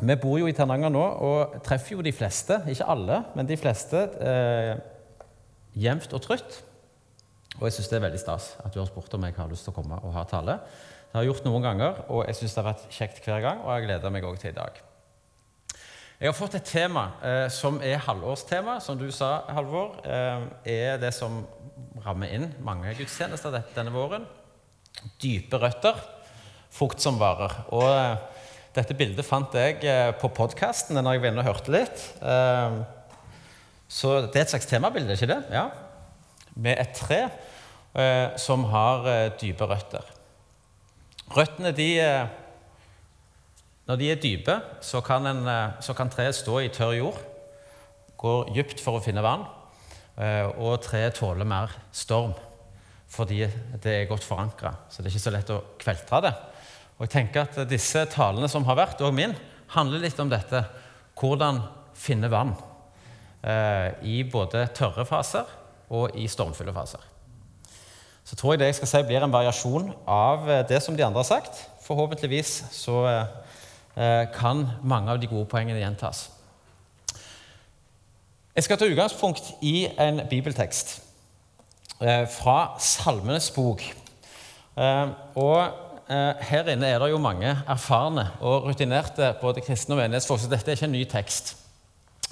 Vi bor jo i Ternanger nå og treffer jo de fleste, ikke alle, men de fleste eh, jevnt og trutt. Og jeg syns det er veldig stas at du har spurt om jeg har lyst til å komme og ha tale. Det har jeg gjort noen ganger, og jeg syns det har vært kjekt hver gang, og jeg gleder meg òg til i dag. Jeg har fått et tema eh, som er halvårstema, som du sa, Halvor. Eh, er det som rammer inn mange gudstjenester denne våren. Dype røtter frukt som varer. Og eh, dette bildet fant jeg eh, på podkasten når jeg var inne og hørte litt. Eh, så det er et slags temabilde, ikke det? Ja. Med et tre som har dype røtter. Røttene, de Når de er dype, så kan, en, så kan treet stå i tørr jord, Går dypt for å finne vann, og treet tåler mer storm fordi det er godt forankra. Så det er ikke så lett å kveltre det. Og jeg tenker at Disse talene som har vært, og min, handler litt om dette. Hvordan finne vann eh, i både tørre faser og i stormfulle faser. Så tror jeg det jeg skal si, blir en variasjon av eh, det som de andre har sagt. Forhåpentligvis så eh, kan mange av de gode poengene gjentas. Jeg skal ta utgangspunkt i en bibeltekst eh, fra Salmenes bok. Eh, og Eh, her inne er det jo mange erfarne og rutinerte både kristne og menighetsfolk, så dette er ikke en ny tekst.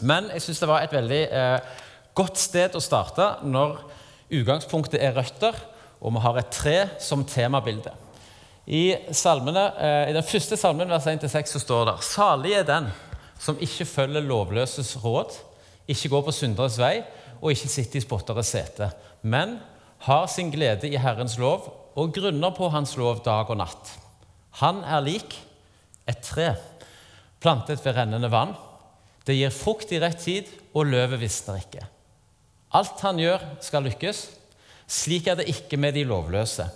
Men jeg syns det var et veldig eh, godt sted å starte når utgangspunktet er røtter, og vi har et tre som temabilde. I, salmene, eh, I den første salmen, vers 1-6, så står det Salig er den som ikke følger lovløses råd, ikke går på synderes vei og ikke sitter i spotteres sete, men har sin glede i Herrens lov og grunner på Hans lov dag og natt. Han er lik et tre plantet ved rennende vann. Det gir frukt i rett tid, og løvet visner ikke. Alt han gjør, skal lykkes. Slik er det ikke med de lovløse.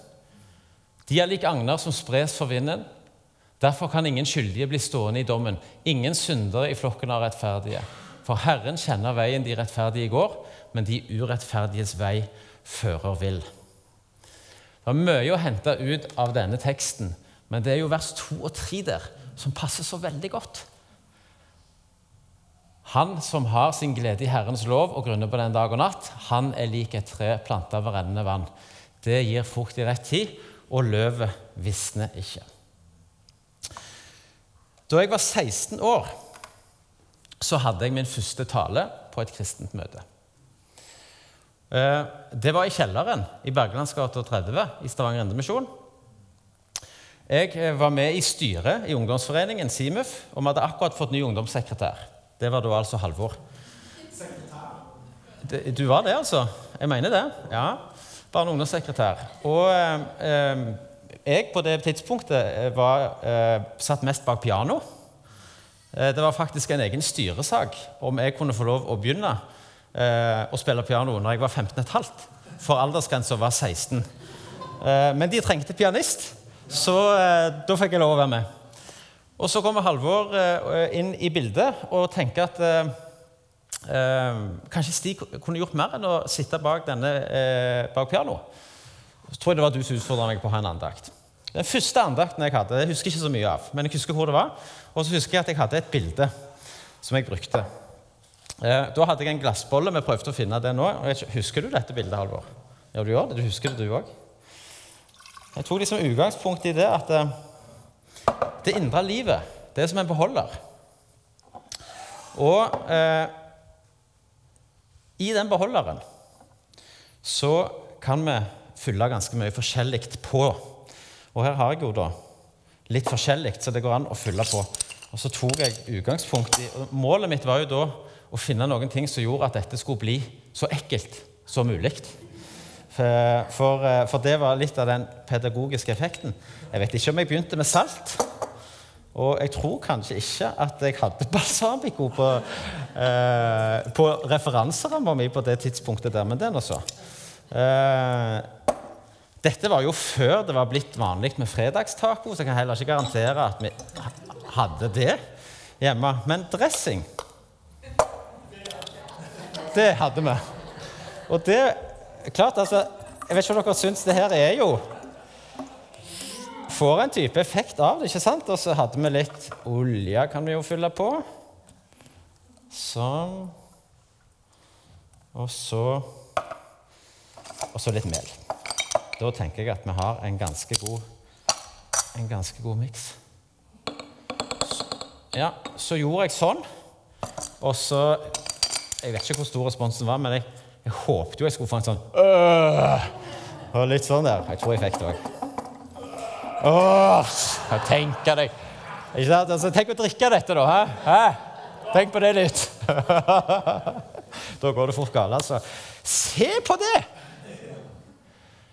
De er lik agner som spres for vinden. Derfor kan ingen skyldige bli stående i dommen, ingen syndere i flokken av rettferdige. For Herren kjenner veien de rettferdige går, men de urettferdiges vei fører vill. Det er mye å hente ut av denne teksten, men det er jo vers 2 og 3 der som passer så veldig godt. Han som har sin glede i Herrens lov og grunner på den dag og natt, han er lik et tre planta ved rennende vann. Det gir frukt i rett tid, og løvet visner ikke. Da jeg var 16 år, så hadde jeg min første tale på et kristent møte. Eh, det var i kjelleren i Bergelandsgata 30 i Stavanger Indremisjon. Jeg eh, var med i styret i ungdomsforeningen SIMUF, og vi hadde akkurat fått ny ungdomssekretær. Det var da altså Halvor. Sekretær? Du var det, altså? Jeg mener det. Ja. Barne- og ungdomssekretær. Og eh, jeg på det tidspunktet eh, var eh, satt mest bak piano. Eh, det var faktisk en egen styresak om jeg kunne få lov å begynne eh, å spille piano når jeg var 15,5, for aldersgrensa var 16. Eh, men de trengte pianist, så eh, da fikk jeg lov å være med. Og Så kommer Halvor eh, inn i bildet og tenker at eh, eh, kanskje Stig kunne gjort mer enn å sitte bak, denne, bak pianoet. Så tror jeg det var du som utfordra meg på å ha en andakt. Den første andakten jeg hadde, jeg husker ikke så mye av, men jeg husker hvor det var. Og så husker jeg at jeg hadde et bilde som jeg brukte. Eh, da hadde jeg en glassbolle. Vi prøvde å finne det nå. Husker du dette bildet, Halvor? Ja, du gjør det. Du husker det, du òg? Jeg tok liksom utgangspunkt i det at eh, det indre livet, det er som en beholder. Og eh, i den beholderen så kan vi fylle ganske mye forskjellig på. Og her har jeg jo da litt forskjellig, så det går an å fylle på. Og så tok jeg utgangspunkt i og Målet mitt var jo da å finne noen ting som gjorde at dette skulle bli så ekkelt som mulig. For, for, eh, for, det var litt av den pedagogiske effekten. Jeg vet ikke om jeg begynte med salt, Og jeg tror kanskje ikke at jeg hadde balsamico på, eh, på referanseramma mi på det tidspunktet der, men det nå. Eh, dette var jo før det var blitt vanlig med fredagstaco, så jeg kan heller ikke garantere at vi hadde det hjemme. Men dressing Det hadde vi. Og det klart, altså, Jeg vet ikke om dere syns det her er jo får en type effekt av det. ikke sant? Og så hadde vi litt olje, kan vi jo fylle på. Sånn. Og så Og så litt mel. Da tenker jeg at vi har en ganske god en ganske god miks. Ja, så gjorde jeg sånn. Og så Jeg vet ikke hvor stor responsen var, men jeg, jeg håpte jo jeg skulle få en sånn øh, Og litt sånn der. Jeg tror jeg fikk det òg. Åh, tenk deg. Ikke sant? Altså, tenk å drikke dette, da. Hæ? Hæ? Tenk på det litt. da går det fort galt, altså. Se på det!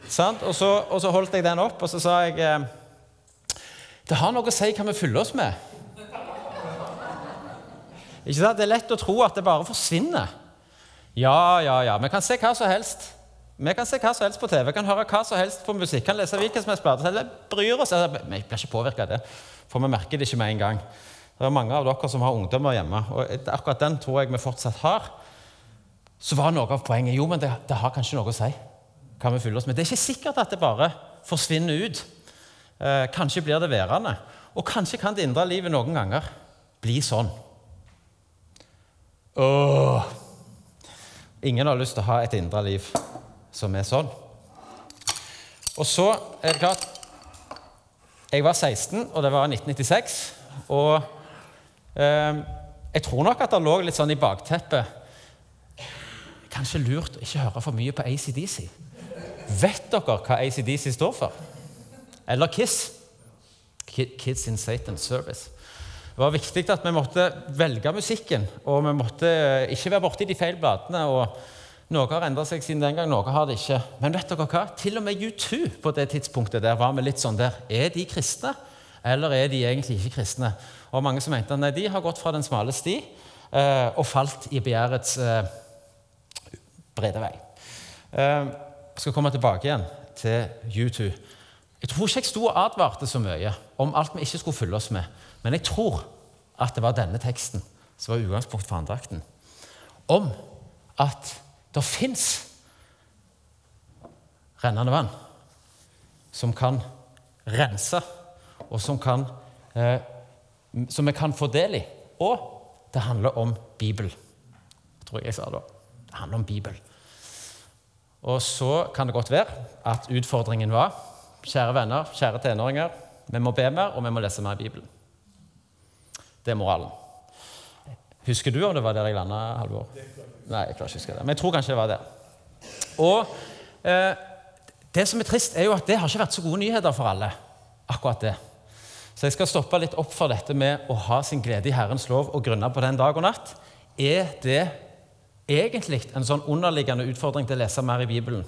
Sant? Og, så, og så holdt jeg den opp, og så sa jeg eh, Det har noe å si hva vi fyller oss med. Ikke sant? Det er lett å tro at det bare forsvinner. Ja, ja, ja. Vi kan se hva som helst. Vi kan se hva som helst på TV, kan høre hva som helst på musikk, kan lese hvilken som helst blad. Vi bryr oss. Vi blir ikke påvirka av det, for vi merker det ikke med en gang. Det er mange av dere som har ungdommer hjemme, og akkurat den tror jeg vi fortsatt har. Så var noe av poenget jo, men det, det har kanskje noe å si hva vi fyller oss med. Det er ikke sikkert at det bare forsvinner ut. Eh, kanskje blir det værende. Og kanskje kan det indre livet noen ganger bli sånn. Åh. Ingen har lyst til å ha et indre liv som er sånn. Og så er det klart Jeg var 16, og det var 1996. Og eh, jeg tror nok at det lå litt sånn i bakteppet Kanskje lurt å ikke høre for mye på ACDC. Vet dere hva ACDC står for? Eller KISS? Kids in Satan's Service. Det var viktig at vi måtte velge musikken, og vi måtte ikke være borti de feil bladene. og noe har endra seg siden den gang, noe har det ikke. Men vet dere hva? til og med U2 på det tidspunktet der var vi litt sånn der. Er de kristne, eller er de egentlig ikke kristne? Og mange som mente nei, de har gått fra den smale sti eh, og falt i begjærets eh, brede vei. Eh, skal komme tilbake igjen til U2. Jeg tror ikke jeg sto og advarte så mye om alt vi ikke skulle fylle oss med. Men jeg tror at det var denne teksten som var utgangspunkt for andakten. Om at det fins rennende vann som kan rense, og som, kan, eh, som vi kan få del i. Og det handler om Bibel. tror jeg sa det. Det handler om Bibel. Og så kan det godt være at utfordringen var Kjære venner, kjære tenåringer, vi må be mer, og vi må lese mer i Bibelen. Det er moralen. Husker du om det var der jeg landa, Halvor? Nei, jeg klarer ikke å huske det. Men jeg tror kanskje det var der. Og eh, det som er trist, er jo at det har ikke vært så gode nyheter for alle. akkurat det. Så jeg skal stoppe litt opp for dette med å ha sin glede i Herrens lov og grunne på den dag og natt. Er det egentlig en sånn underliggende utfordring til å lese mer i Bibelen?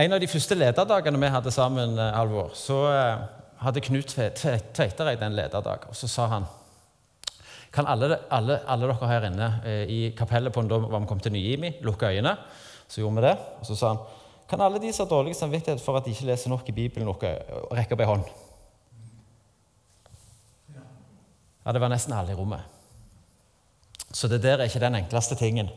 En av de første lederdagene vi hadde sammen, eh, Halvor, så eh, hadde Knut Tveitereid en lederdag. Og så sa han kan alle, alle, alle dere her inne eh, i kapellet på en da var vi kom til Nyimi, lukke øynene? Så gjorde vi det. Og så sa han kan alle de som har dårlig samvittighet for at de ikke leser nok i Bibelen, lukke, rekke opp ei hånd? Ja, det var nesten alle i rommet. Så det der er ikke den enkleste tingen.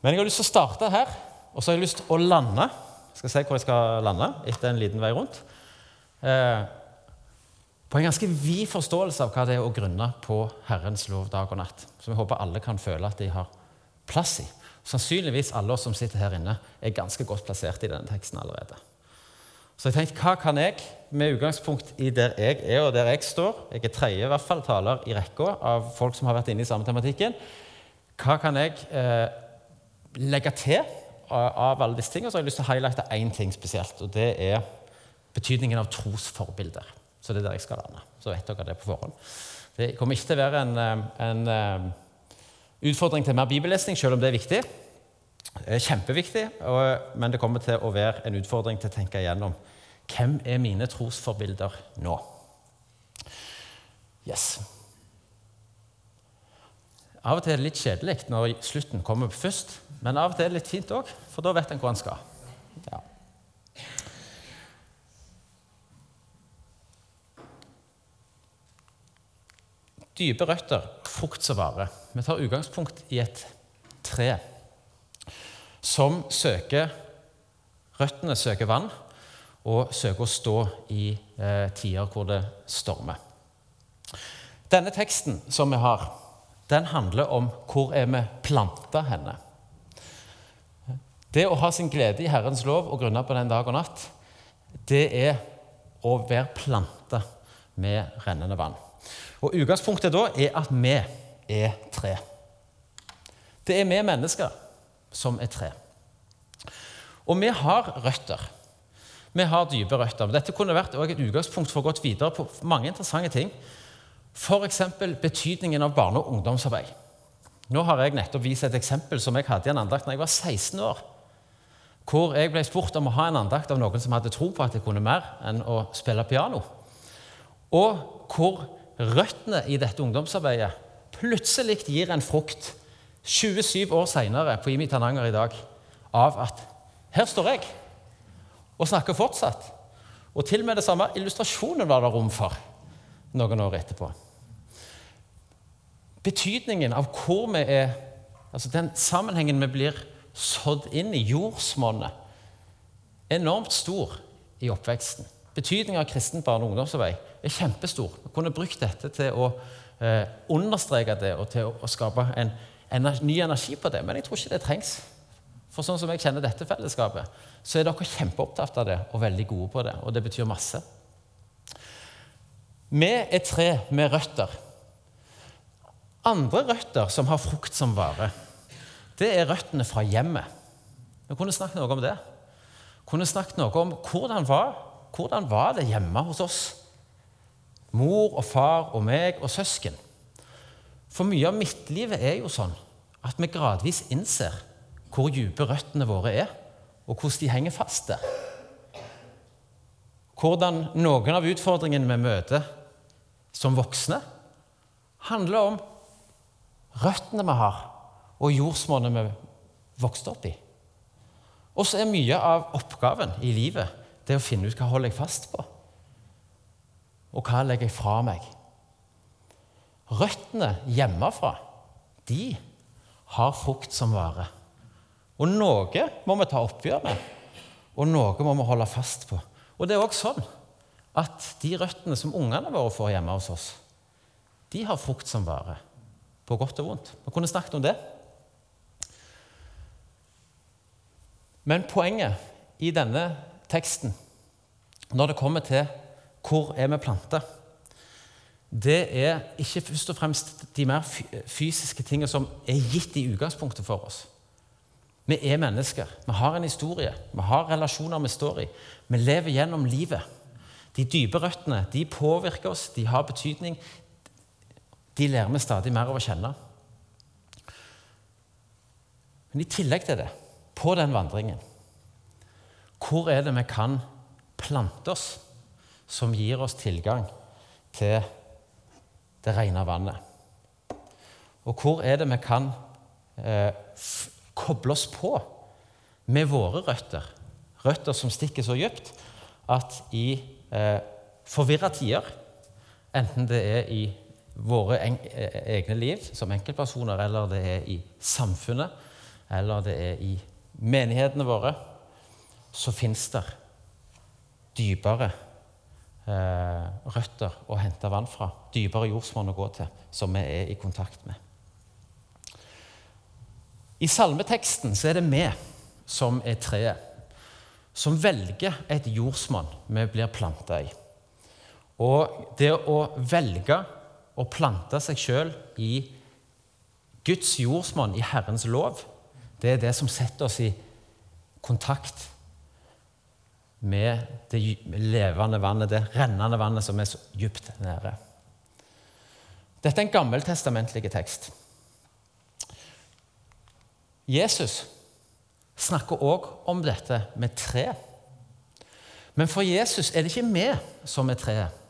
Men jeg har lyst til å starte her, og så har jeg lyst til å lande. Jeg skal se hvor jeg skal lande etter en liten vei rundt. Eh, på en ganske vid forståelse av hva det er å grunne på Herrens lov dag og natt. Som jeg håper alle kan føle at de har plass i. Sannsynligvis alle oss som sitter her inne, er ganske godt plassert i denne teksten allerede. Så jeg tenkte, hva kan jeg, med utgangspunkt i der jeg er og der jeg står Jeg er tredje i hvert fall taler i rekka av folk som har vært inne i samme tematikken. Hva kan jeg eh, legge til av, alle disse tingene? Så har jeg lyst til å highlighte én ting spesielt, og det er betydningen av trosforbilder. Så det er der jeg skal lande. Så vet dere det på forhånd. Det kommer ikke til å være en, eh, en eh, utfordring til mer bibellesning, selv om det er viktig. Det er kjempeviktig, men det kommer til å være en utfordring til å tenke igjennom hvem er mine trosforbilder nå. Yes. Av og til er det litt kjedelig når slutten kommer først, men av og til er det litt fint òg, for da vet en hvor en skal. Ja. Dype røtter, frukt som varer. Vi tar utgangspunkt i et tre som søker Røttene søker vann og søker å stå i eh, tider hvor det stormer. Denne teksten som vi har, den handler om hvor er vi planta henne. Det å ha sin glede i Herrens lov og grunne på den dag og natt, det er å være planta med rennende vann. Og Utgangspunktet da er at vi er tre. Det er vi mennesker som er tre. Og vi har røtter. Vi har dype røtter. Dette kunne vært et utgangspunkt for å gå videre på mange interessante ting. F.eks. betydningen av barne- og ungdomsarbeid. Nå har jeg nettopp vist et eksempel som jeg hadde i en andakt da jeg var 16 år. Hvor jeg ble spurt om å ha en andakt av noen som hadde tro på at jeg kunne mer enn å spille piano. Og hvor røttene i dette ungdomsarbeidet plutselig gir en frukt 27 år seinere på Imi Tananger i dag av at her står jeg og snakker fortsatt. Og til og med det samme illustrasjonen var det rom for noen år etterpå. Betydningen av hvor vi er, altså den sammenhengen vi blir sådd inn i, jordsmonnet, enormt stor i oppveksten. Betydningen av kristent barne- og ungdomsarbeid er kjempestor. Vi kunne brukt dette til å eh, understreke det og til å, å skape en, en ny energi på det, men jeg tror ikke det trengs. For sånn som jeg kjenner dette fellesskapet, så er dere kjempeopptatt av det og veldig gode på det. Og det betyr masse. Vi er tre med røtter. Andre røtter som har frukt som vare, det er røttene fra hjemmet. Vi kunne snakket noe om det. Vi kunne snakket noe om hvordan var, hvordan var det hjemme hos oss. Mor og far og meg og søsken. For mye av midtlivet er jo sånn at vi gradvis innser hvor dype røttene våre er, og hvordan de henger fast der. Hvordan noen av utfordringene vi møter som voksne, handler om røttene vi har, og jordsmonnet vi vokste opp i. Og så er mye av oppgaven i livet det å finne ut hva holder jeg fast på, og hva legger jeg fra meg. Røttene hjemmefra, de har frukt som vare. Og noe må vi ta oppgjør med, og noe må vi holde fast på. Og det er også sånn at de røttene som ungene våre får hjemme hos oss, de har frukt som vare, på godt og vondt. Vi kunne snakket om det. Men poenget i denne teksten, når det kommer til hvor er vi planta, det er ikke først og fremst de mer fysiske tingene som er gitt i utgangspunktet for oss. Vi er mennesker. Vi har en historie. Vi har relasjoner vi står i. Vi lever gjennom livet. De dype røttene de påvirker oss, de har betydning. De lærer vi stadig mer av å kjenne. Men i tillegg til det, på den vandringen Hvor er det vi kan plante oss som gir oss tilgang til det rene vannet? Og hvor er det vi kan eh, koble oss på med våre røtter. Røtter som stikker så dypt at i eh, forvirra tider, enten det er i våre eh, egne liv som enkeltpersoner, eller det er i samfunnet, eller det er i menighetene våre, så fins det dypere røtter å hente vann fra, dypere jordsmonn å gå til, som vi er i kontakt med. I salmeteksten så er det vi som er treet, som velger et jordsmonn vi blir planta i. Og det å velge å plante seg sjøl i Guds jordsmonn, i Herrens lov, det er det som setter oss i kontakt med det levende vannet, det rennende vannet som er så dypt nede. Dette er en gammeltestamentlig tekst. Jesus snakker òg om dette med tre. Men for Jesus er det ikke vi som er treet,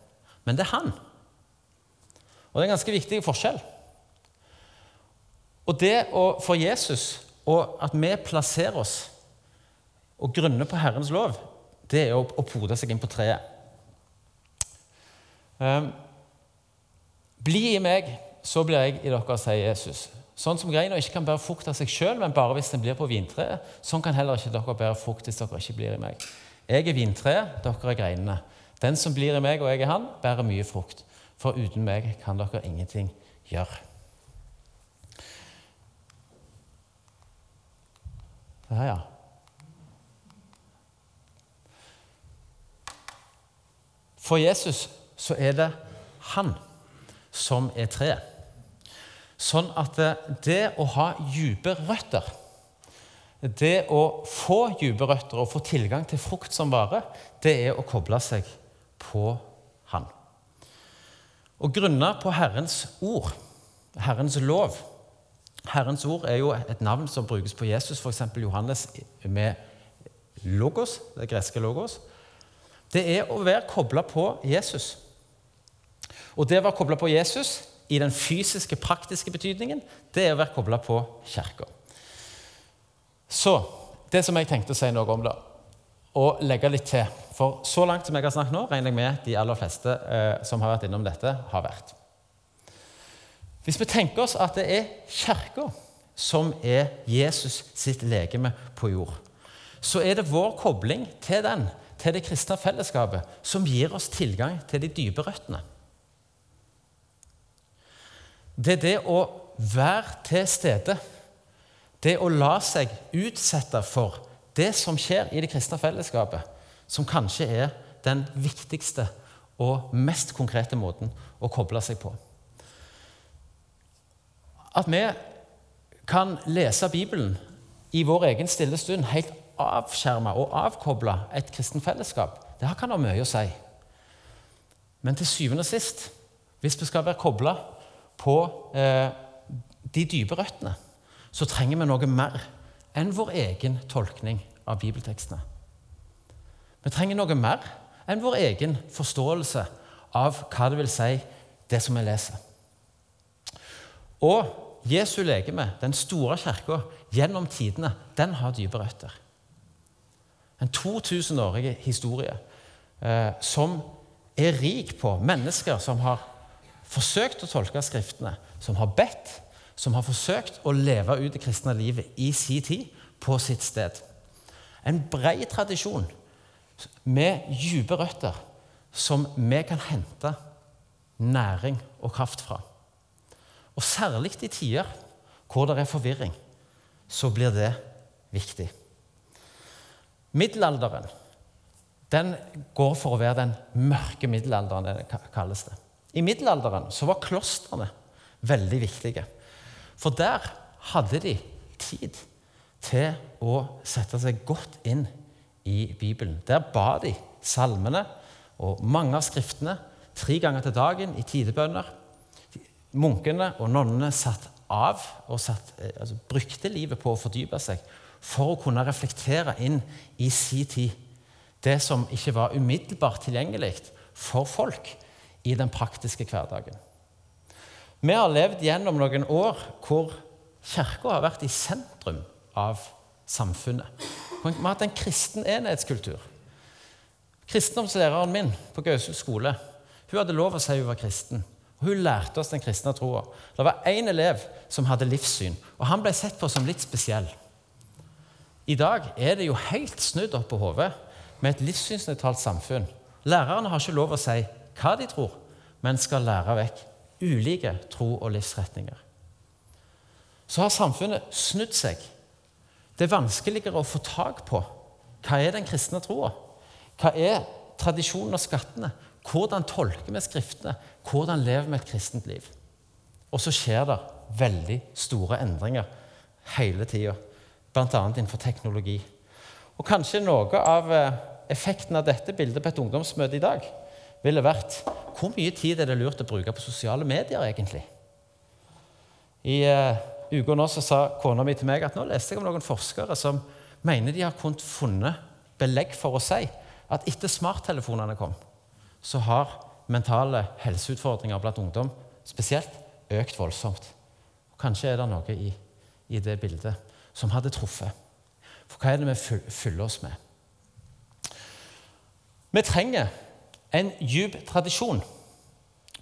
men det er han. Og det er en ganske viktig forskjell. Og det å, for Jesus, og at vi plasserer oss og grunner på Herrens lov, det er å, å pode seg inn på treet. Um, bli i meg, så blir jeg i dere, sier Jesus. Sånn som greina ikke kan bære frukt av seg sjøl, men bare hvis den blir på vintreet, sånn kan heller ikke dere bære frukt hvis dere ikke blir i meg. Jeg er vintreet, dere er greinene. Den som blir i meg og jeg er han, bærer mye frukt. For uten meg kan dere ingenting gjøre. Ja, ja. For Jesus så er det han som er treet. Sånn at det å ha dype røtter, det å få dype røtter og få tilgang til frukt som vare, det er å koble seg på Han. Og grunna på Herrens ord, Herrens lov Herrens ord er jo et navn som brukes på Jesus, f.eks. Johannes med logos, det greske logos. Det er å være kobla på Jesus. Og det å være kobla på Jesus i den fysiske, praktiske betydningen, det er å være kobla på Kirka. Så det som jeg tenkte å si noe om, da, og legge litt til For så langt som jeg har snakket nå, regner jeg med de aller fleste eh, som har vært innom dette, har vært. Hvis vi tenker oss at det er Kirka som er Jesus sitt legeme på jord, så er det vår kobling til den, til det kristne fellesskapet, som gir oss tilgang til de dype røttene. Det er det å være til stede. Det å la seg utsette for det som skjer i det kristne fellesskapet, som kanskje er den viktigste og mest konkrete måten å koble seg på. At vi kan lese Bibelen i vår egen stille stund helt avskjerma og avkoble et kristen fellesskap, det kan ha mye å si. Men til syvende og sist, hvis vi skal være kobla på eh, de dype røttene, så trenger vi noe mer enn vår egen tolkning av bibeltekstene. Vi trenger noe mer enn vår egen forståelse av hva det vil si, det som vi leser. Og Jesu legeme, den store kirka, gjennom tidene, den har dype røtter. En 2000-årig historie eh, som er rik på mennesker som har forsøkt å tolke Skriftene, som har bedt, som har forsøkt å leve ut det kristne livet i sin tid, på sitt sted. En bred tradisjon med dype røtter som vi kan hente næring og kraft fra. Og særlig i tider hvor det er forvirring, så blir det viktig. Middelalderen den går for å være den mørke middelalderen, det kalles det. I middelalderen så var klostrene veldig viktige. For der hadde de tid til å sette seg godt inn i Bibelen. Der ba de salmene og mange av skriftene tre ganger til dagen i tidebønner. Munkene og nonnene satt av og satt, eh, altså, brukte livet på å fordype seg for å kunne reflektere inn i sin tid det som ikke var umiddelbart tilgjengelig for folk i den praktiske hverdagen. Vi har levd gjennom noen år hvor Kirka har vært i sentrum av samfunnet. Vi har hatt en kristen enhetskultur. Kristendomslæreren min på Gausel skole hun hadde lov å si hun var kristen. og Hun lærte oss den kristne troa. Det var én elev som hadde livssyn, og han ble sett på som litt spesiell. I dag er det jo helt snudd opp på hodet med et livssynsnøytralt samfunn. Lærerne har ikke lov å si hva de tror, men skal lære vekk ulike tro- og livsretninger. Så har samfunnet snudd seg. Det er vanskeligere å få tak på hva er den kristne troa. Hva er tradisjonen og skattene? Hvordan tolker vi Skriftene? Hvordan lever vi et kristent liv? Og så skjer det veldig store endringer hele tida, bl.a. innenfor teknologi. Og kanskje noe av eh, effekten av dette bildet på et ungdomsmøte i dag ville vært hvor mye tid er det lurt å bruke på sosiale medier, egentlig? I uh, uka nå så sa kona mi til meg at nå leste jeg om noen forskere som mener de har kunnet funnet belegg for å si at etter smarttelefonene kom, så har mentale helseutfordringer blant ungdom spesielt økt voldsomt. Kanskje er det noe i, i det bildet som hadde truffet. For hva er det vi fyller oss med? Vi trenger en dyp tradisjon.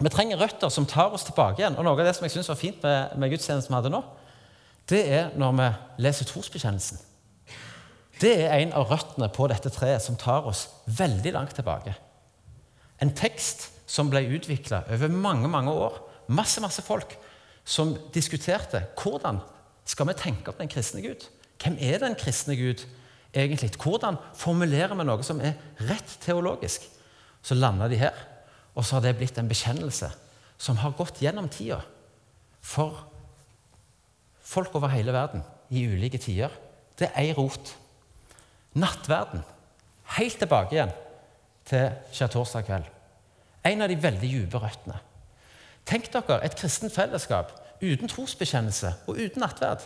Vi trenger røtter som tar oss tilbake igjen. Og Noe av det som jeg synes var fint med, med gudstjenesten vi hadde nå, det er når vi leser trosbekjennelsen. Det er en av røttene på dette treet som tar oss veldig langt tilbake. En tekst som ble utvikla over mange mange år. Masse masse folk som diskuterte hvordan skal vi tenke på den kristne Gud. Hvem er den kristne Gud egentlig? Hvordan formulerer vi noe som er rett teologisk? Så landa de her, og så har det blitt en bekjennelse som har gått gjennom tida for folk over hele verden i ulike tider. Det er ei rot. Nattverden. Helt tilbake igjen til skjærtorsdag kveld. En av de veldig dype røttene. Tenk dere et kristent fellesskap uten trosbekjennelse og uten nattverd.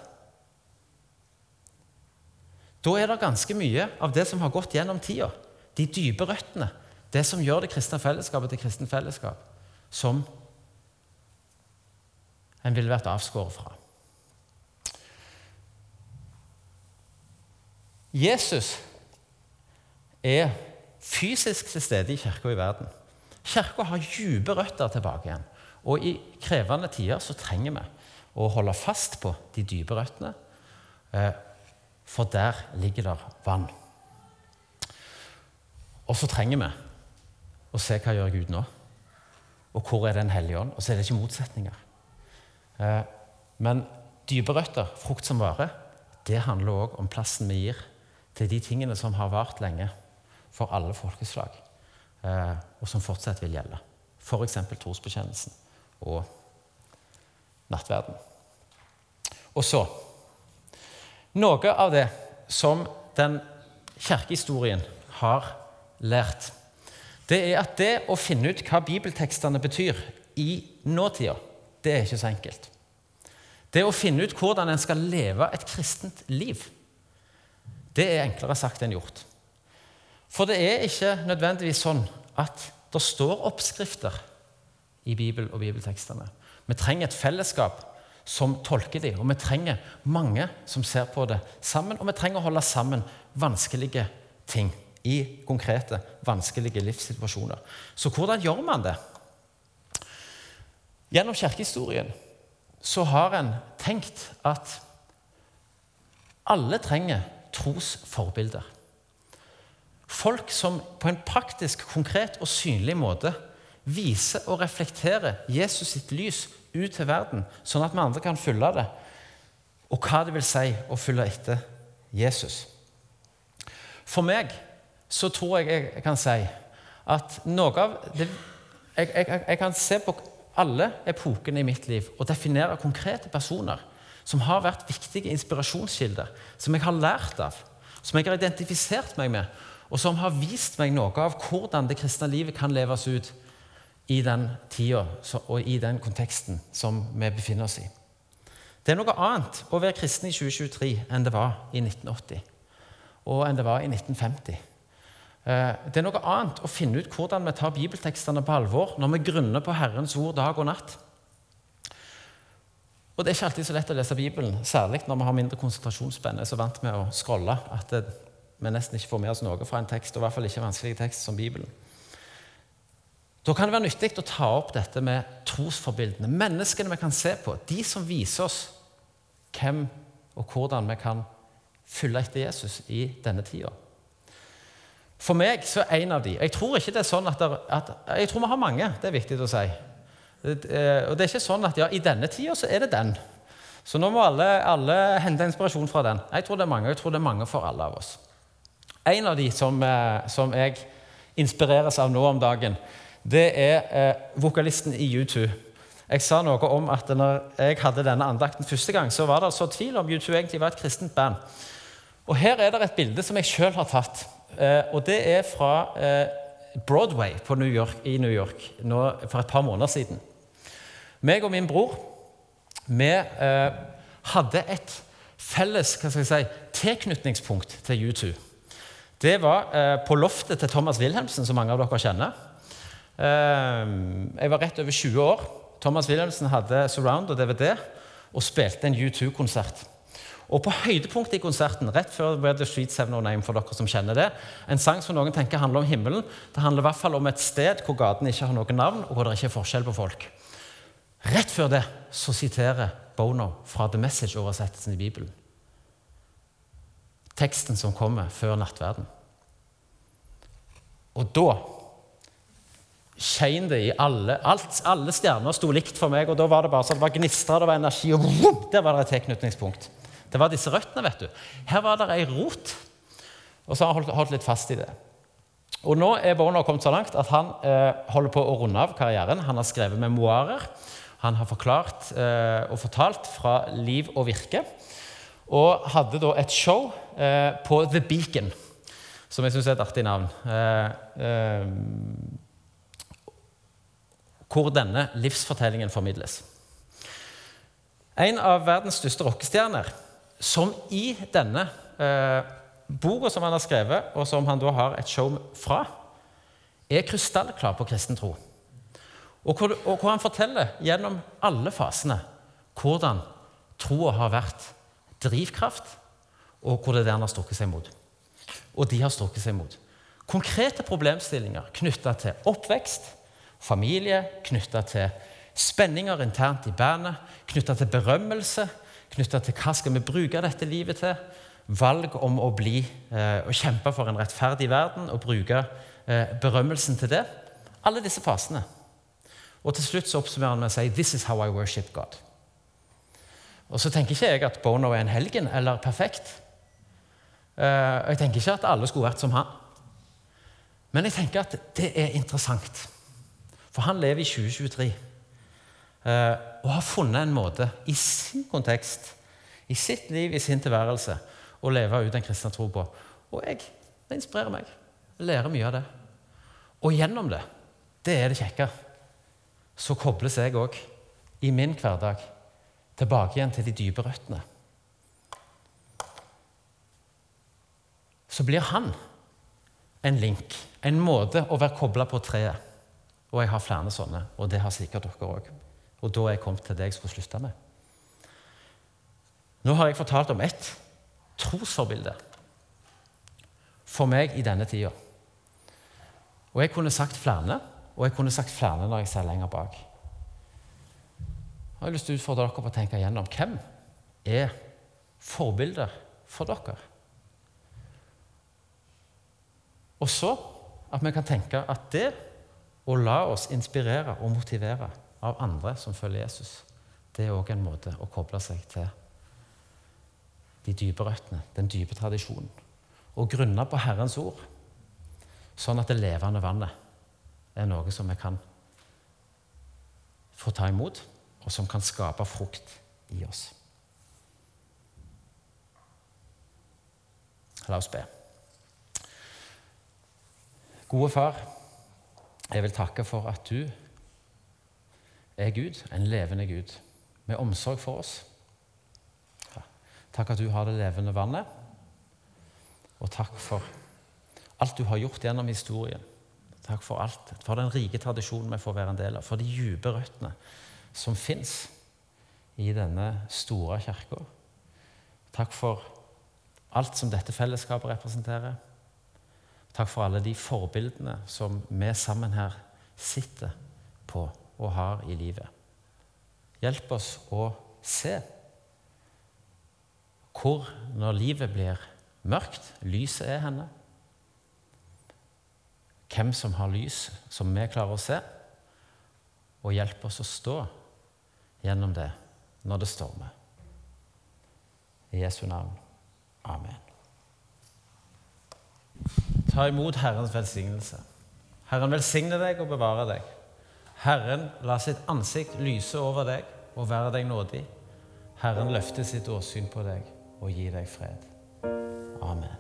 Da er det ganske mye av det som har gått gjennom tida, de dype røttene, det som gjør det kristne fellesskapet til kristent fellesskap, som en ville vært avskåret fra. Jesus er fysisk til stede i kirka i verden. Kirka har dype røtter tilbake igjen. Og i krevende tider så trenger vi å holde fast på de dype røttene, eh, for der ligger det vann. Og så trenger vi å se hva gjør Gud nå, og hvor er Den hellige ånd. Og så er det ikke motsetninger. Eh, men dype røtter, frukt som vare, det handler òg om plassen vi gir til de tingene som har vart lenge for alle folkeslag, eh, og som fortsatt vil gjelde. F.eks. trosbekjennelsen og nattverden. Og så Noe av det som den kirkehistorien har lært, det er at det å finne ut hva bibeltekstene betyr i nåtida, det er ikke så enkelt. Det å finne ut hvordan en skal leve et kristent liv, det er enklere sagt enn gjort. For det er ikke nødvendigvis sånn at det står oppskrifter i Bibel og bibeltekstene. Vi trenger et fellesskap som tolker dem, og vi trenger mange som ser på det sammen. Og vi trenger å holde sammen vanskelige ting i konkrete, vanskelige livssituasjoner. Så hvordan gjør man det? Gjennom kirkehistorien så har en tenkt at alle trenger trosforbilder. Folk som på en praktisk, konkret og synlig måte viser og reflekterer Jesus sitt lys ut til verden, sånn at vi andre kan følge det, og hva det vil si å følge etter Jesus. For meg så tror jeg jeg kan si at noe av det jeg, jeg, jeg kan se på alle epokene i mitt liv og definere konkrete personer som har vært viktige inspirasjonskilder, som jeg har lært av, som jeg har identifisert meg med, og som har vist meg noe av hvordan det kristne livet kan leves ut i den tida og i den konteksten som vi befinner oss i. Det er noe annet å være kristen i 2023 enn det var i 1980 og enn det var i 1950. Eh, det er noe annet å finne ut hvordan vi tar bibeltekstene på alvor når vi grunner på Herrens ord dag og natt. Og Det er ikke alltid så lett å lese Bibelen, særlig når vi har mindre konsentrasjonsspenn. så vant med å scrolle at vi nesten ikke får med oss noe fra en tekst, og i hvert fall ikke en vanskelig tekst som Bibelen. Da kan det være nyttig å ta opp dette med trosforbildene. Menneskene vi kan se på. De som viser oss hvem og hvordan vi kan følge etter Jesus i denne tida. For meg så er en av de Jeg tror ikke det er sånn at, der, at Jeg tror vi har mange, det er viktig å si. Eh, og det er ikke sånn at ja, i denne tida så er det den. Så nå må alle, alle, hente inspirasjon fra den. Jeg tror det er mange, og jeg tror det er mange for alle av oss. En av de som, eh, som jeg inspireres av nå om dagen, det er eh, vokalisten i U2. Jeg sa noe om at når jeg hadde denne andakten første gang, så var det så tvil om U2 egentlig var et kristent band. Og Her er det et bilde som jeg sjøl har tatt. Eh, og Det er fra eh, Broadway New York, i New York nå, for et par måneder siden. Meg og min bror vi eh, hadde et felles hva skal jeg si, tilknytningspunkt til U2. Det var eh, på loftet til Thomas Wilhelmsen, som mange av dere kjenner. Eh, jeg var rett over 20 år Thomas Wilhelmsen hadde surround og DVD og spilte en U2-konsert. Og på høydepunktet i konserten, rett før the Streets Have No for dere som kjenner det, en sang som noen tenker handler om himmelen, det handler i hvert fall om et sted hvor gatene ikke har noe navn, og hvor det ikke er forskjell på folk. Rett før det så siterer Bono fra The Message-oversettelsen i Bibelen. Teksten som kommer før nattverden. Og da skein det i alle alt, Alle stjerner sto likt for meg, og da var det bare sånn, det var gnistra, det var energi, og vroom, der var det et tilknytningspunkt. Det var disse røttene, vet du. Her var det ei rot. Og så har han holdt, holdt, litt fast i det. Og nå er Bono kommet så langt at han eh, holder på å runde av karrieren. Han har skrevet memoarer. Han har forklart eh, og fortalt fra liv og virke. Og hadde da et show eh, på The Beacon, som jeg syns er et artig navn. Eh, eh, hvor denne livsfortellingen formidles. En av verdens største rockestjerner som i denne eh, boka som han har skrevet, og som han da har et show fra, er krystallklar på kristen tro. Og hvor, og hvor han forteller gjennom alle fasene hvordan troa har vært drivkraft, og hvor det er det han har strukket seg mot. Og de har strukket seg mot. Konkrete problemstillinger knytta til oppvekst, familie, knytta til spenninger internt i bandet, knytta til berømmelse, knytta til hva skal vi bruke dette livet til. Valg om å bli eh, og kjempe for en rettferdig verden og bruke eh, berømmelsen til det. Alle disse fasene. Og til slutt så oppsummerer han med å si 'This is how I worship God'. Og så tenker ikke jeg at Bono er en helgen eller perfekt. Eh, jeg tenker ikke at alle skulle vært som han. Men jeg tenker at det er interessant. For han lever i 2023. Eh, og har funnet en måte i sin kontekst, i sitt liv, i sin tilværelse, å leve ut den kristne tro på. Og jeg, det inspirerer meg. Jeg lærer mye av det. Og gjennom det, det er det kjekke, så kobles jeg òg i min hverdag tilbake igjen til de dype røttene. Så blir han en link, en måte å være kobla på treet. Og jeg har flere sånne, og det har sikkert dere òg. Og da er jeg kommet til det jeg skulle slutte med. Nå har jeg fortalt om ett trosforbilde for meg i denne tida. Og jeg kunne sagt flere, og jeg kunne sagt flere når jeg ser lenger bak. Jeg har lyst til å utfordre dere på å tenke igjennom hvem er forbilder for dere. Og så at vi kan tenke at det å la oss inspirere og motivere av andre som følger Jesus, det er òg en måte å koble seg til de dype røttene, den dype tradisjonen. Og grunne på Herrens ord, sånn at det levende vannet er noe som vi kan få ta imot, og som kan skape frukt i oss. La oss be. Gode far, jeg vil takke for at du er Gud, en levende Gud, med omsorg for oss. Takk at du har det levende vannet, og takk for alt du har gjort gjennom historien. Takk for alt, for den rike tradisjonen vi får være en del av, for de dype røttene som fins i denne store kirka. Takk for alt som dette fellesskapet representerer. Takk for alle de forbildene som vi sammen her sitter på og har i livet. Hjelp oss å se hvor, når livet blir mørkt, lyset er henne. Hvem som har lys som vi klarer å se, og hjelp oss å stå gjennom det når det stormer. I Jesu navn. Amen. Ta imot Herrens velsignelse. Herren velsigne deg og bevare deg. Herren la sitt ansikt lyse over deg og være deg nådig. Herren løfte sitt åsyn på deg og gi deg fred. Amen.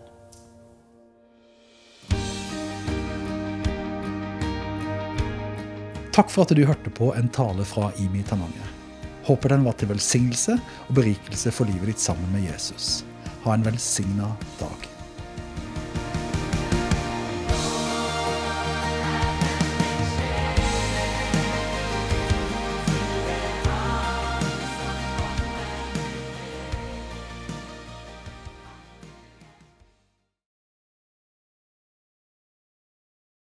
Takk for at du hørte på en tale fra Imi Tananger. Håper den var til velsignelse og berikelse for livet ditt sammen med Jesus. Ha en velsigna dag.